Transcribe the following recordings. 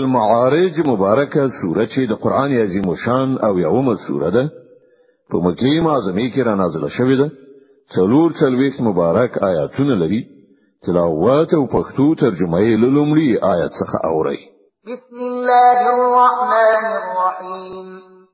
المعارج مبارکه سوره چې د قران عظیم شان او یومه سوره ده په مکه معظمه کې را نازله شوې ده څلور څلويخ مبارک آیاتونه لري تلاوت او پښتو ترجمه یې لومړی آیت څخه اوري بسم الله الرحمن الرحیم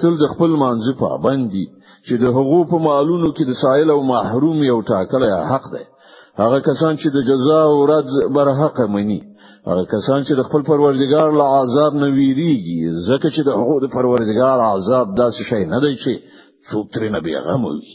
تل د خپل مانځي پابند دي چې د حقوق په مالونو کې د سائل او محروم یو ټاکلی حق دی هغه کسان چې د جزا او رد بر حق مني هغه کسان چې د خپل پروردګار له عذاب نه ویریږي ځکه چې د حقوق د پروردګار عذاب داسې شی نه دی چې څوک ترې نه بیغمه وي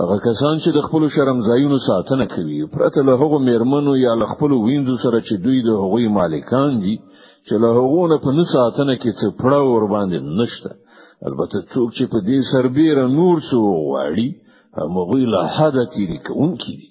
هغه کسان چې د خپل شرم ځایونو ساتنه کوي پرته له هغو میرمنو یا له خپل وینځو سره چې دوی د هغوی مالکان دي چې له هغو نه په نساتنه کې څه پړه ور باندې نشته البته څوک چې په دې سربېره نور څه وغواړي هغوی له حده تیری کوونکي دي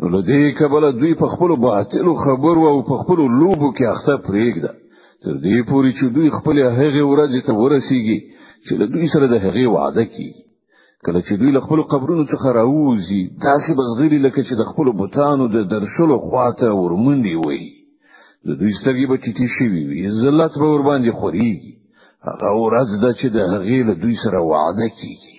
نو لدې کبل دوی په خپل باطل خبر او په خپل لوبو کې اخته پرېږده تر دې پوري چې دوی خپل هغه ورځ ته ورسیږي چې له دوی سره د هغه وعده کی کله چې دوی له خپل قبرونو څخه راووزي داسې بزغلی لکه چې د خپل بوتانو د درشلو خواته ورمنډي وي د دوی سترګې به ټیټې شي وي ذلت به ور باندې خوريږي هغه ورځ ده چې د هغې له دوی سره وعده کیږي